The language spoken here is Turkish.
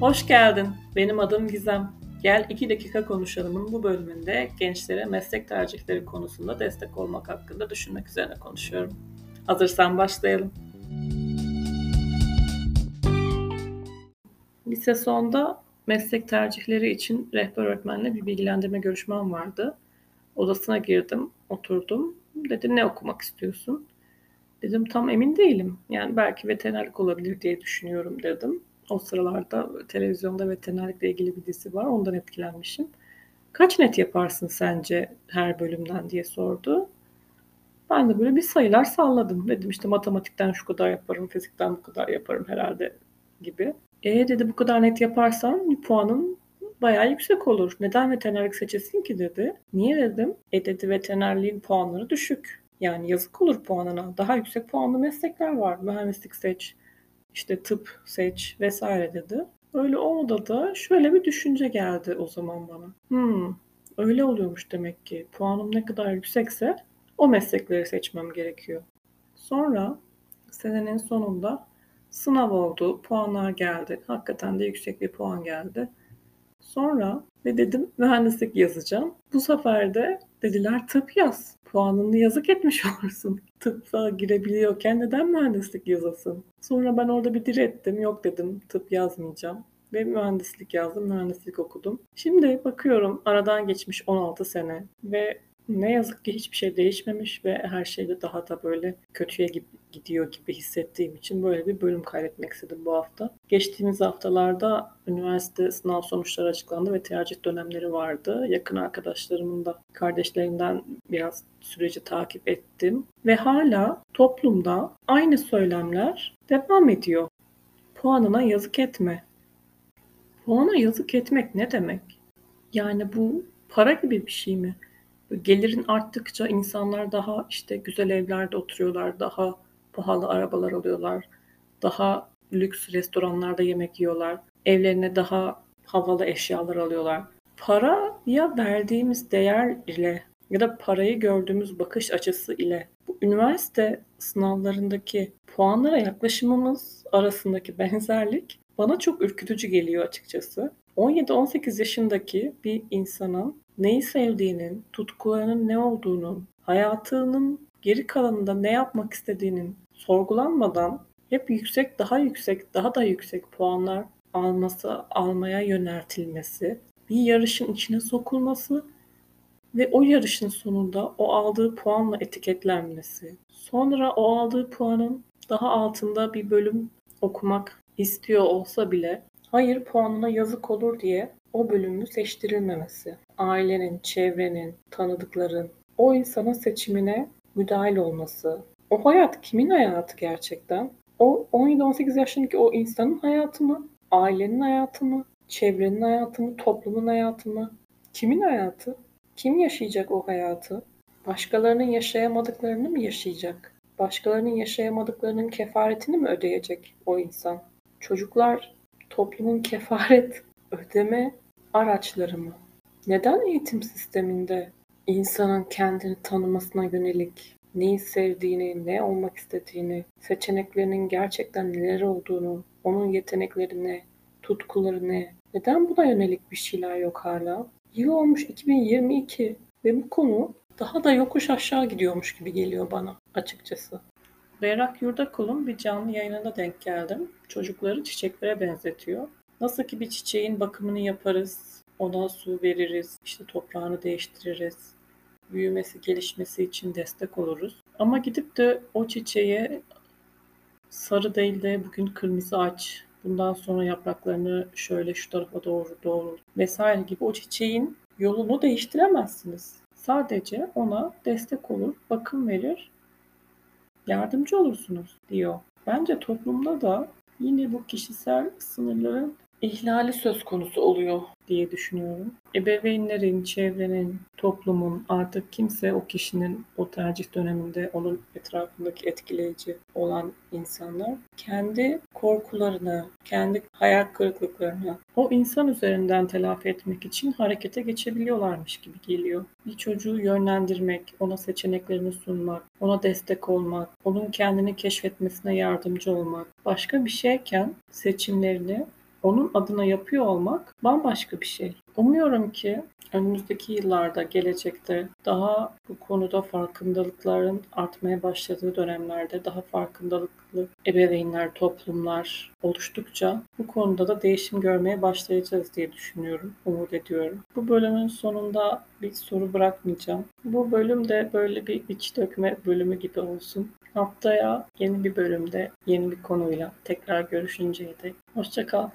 Hoş geldin. Benim adım Gizem. Gel 2 dakika konuşalımın bu bölümünde gençlere meslek tercihleri konusunda destek olmak hakkında düşünmek üzerine konuşuyorum. Hazırsan başlayalım. Lise sonda meslek tercihleri için rehber öğretmenle bir bilgilendirme görüşmem vardı. Odasına girdim, oturdum. Dedi ne okumak istiyorsun? Dedim tam emin değilim. Yani belki veterinerlik olabilir diye düşünüyorum dedim. O sıralarda televizyonda veterinerlikle ilgili bir dizi var. Ondan etkilenmişim. Kaç net yaparsın sence her bölümden diye sordu. Ben de böyle bir sayılar salladım. Dedim işte matematikten şu kadar yaparım, fizikten bu kadar yaparım herhalde gibi. E dedi bu kadar net yaparsan puanın bayağı yüksek olur. Neden veterinerlik seçesin ki dedi. Niye dedim. E dedi veterinerliğin puanları düşük. Yani yazık olur puanına. Daha yüksek puanlı meslekler var. Mühendislik seç, işte tıp seç vesaire dedi. Öyle o odada şöyle bir düşünce geldi o zaman bana. Hmm, öyle oluyormuş demek ki. Puanım ne kadar yüksekse o meslekleri seçmem gerekiyor. Sonra senenin sonunda sınav oldu, puanlar geldi. Hakikaten de yüksek bir puan geldi. Sonra ne dedim mühendislik yazacağım. Bu sefer de dediler tıp yaz. Puanını yazık etmiş olursun. Tıpta girebiliyorken neden mühendislik yazasın? Sonra ben orada bir direttim. Yok dedim tıp yazmayacağım. Ve mühendislik yazdım, mühendislik okudum. Şimdi bakıyorum aradan geçmiş 16 sene ve ne yazık ki hiçbir şey değişmemiş ve her şeyde daha da böyle kötüye gidiyor gibi hissettiğim için böyle bir bölüm kaydetmek istedim bu hafta. Geçtiğimiz haftalarda üniversite sınav sonuçları açıklandı ve tercih dönemleri vardı. Yakın arkadaşlarımın da kardeşlerinden biraz süreci takip ettim ve hala toplumda aynı söylemler devam ediyor. Puanına yazık etme. Puana yazık etmek ne demek? Yani bu para gibi bir şey mi? Gelirin arttıkça insanlar daha işte güzel evlerde oturuyorlar, daha pahalı arabalar alıyorlar, daha lüks restoranlarda yemek yiyorlar, evlerine daha havalı eşyalar alıyorlar. Paraya verdiğimiz değer ile ya da parayı gördüğümüz bakış açısı ile bu üniversite sınavlarındaki puanlara yaklaşımımız arasındaki benzerlik bana çok ürkütücü geliyor açıkçası. 17-18 yaşındaki bir insanın neyi sevdiğinin, tutkularının ne olduğunu, hayatının geri kalanında ne yapmak istediğinin sorgulanmadan hep yüksek, daha yüksek, daha da yüksek puanlar alması, almaya yöneltilmesi, bir yarışın içine sokulması ve o yarışın sonunda o aldığı puanla etiketlenmesi. Sonra o aldığı puanın daha altında bir bölüm okumak istiyor olsa bile hayır puanına yazık olur diye o bölümü seçtirilmemesi, ailenin, çevrenin, tanıdıkların o insanın seçimine müdahil olması. O hayat kimin hayatı gerçekten? O 17-18 yaşındaki o insanın hayatı mı? Ailenin hayatı mı? Çevrenin hayatı mı? Toplumun hayatı mı? Kimin hayatı? Kim yaşayacak o hayatı? Başkalarının yaşayamadıklarını mı yaşayacak? Başkalarının yaşayamadıklarının kefaretini mi ödeyecek o insan? Çocuklar toplumun kefaret ödeme araçları mı? Neden eğitim sisteminde insanın kendini tanımasına yönelik neyi sevdiğini, ne olmak istediğini, seçeneklerinin gerçekten neler olduğunu, onun yeteneklerini, tutkularını, neden buna yönelik bir şeyler yok hala? Yıl olmuş 2022 ve bu konu daha da yokuş aşağı gidiyormuş gibi geliyor bana açıkçası. Berrak Yurdakul'un bir canlı yayınına denk geldim. Çocukları çiçeklere benzetiyor. Nasıl ki bir çiçeğin bakımını yaparız, ona su veririz, işte toprağını değiştiririz, büyümesi, gelişmesi için destek oluruz. Ama gidip de o çiçeğe sarı değil de bugün kırmızı aç, bundan sonra yapraklarını şöyle şu tarafa doğru doğru vesaire gibi o çiçeğin yolunu değiştiremezsiniz. Sadece ona destek olur, bakım verir, yardımcı olursunuz diyor. Bence toplumda da yine bu kişisel sınırların ihlali söz konusu oluyor diye düşünüyorum. Ebeveynlerin, çevrenin, toplumun artık kimse o kişinin o tercih döneminde onun etrafındaki etkileyici olan insanlar kendi korkularını, kendi hayal kırıklıklarını o insan üzerinden telafi etmek için harekete geçebiliyorlarmış gibi geliyor. Bir çocuğu yönlendirmek, ona seçeneklerini sunmak, ona destek olmak, onun kendini keşfetmesine yardımcı olmak başka bir şeyken seçimlerini onun adına yapıyor olmak bambaşka bir şey. Umuyorum ki önümüzdeki yıllarda, gelecekte daha bu konuda farkındalıkların artmaya başladığı dönemlerde daha farkındalıklı ebeveynler, toplumlar oluştukça bu konuda da değişim görmeye başlayacağız diye düşünüyorum, umut ediyorum. Bu bölümün sonunda bir soru bırakmayacağım. Bu bölüm de böyle bir iç dökme bölümü gibi olsun. Haftaya yeni bir bölümde yeni bir konuyla tekrar görüşünceye dek. Hoşçakal.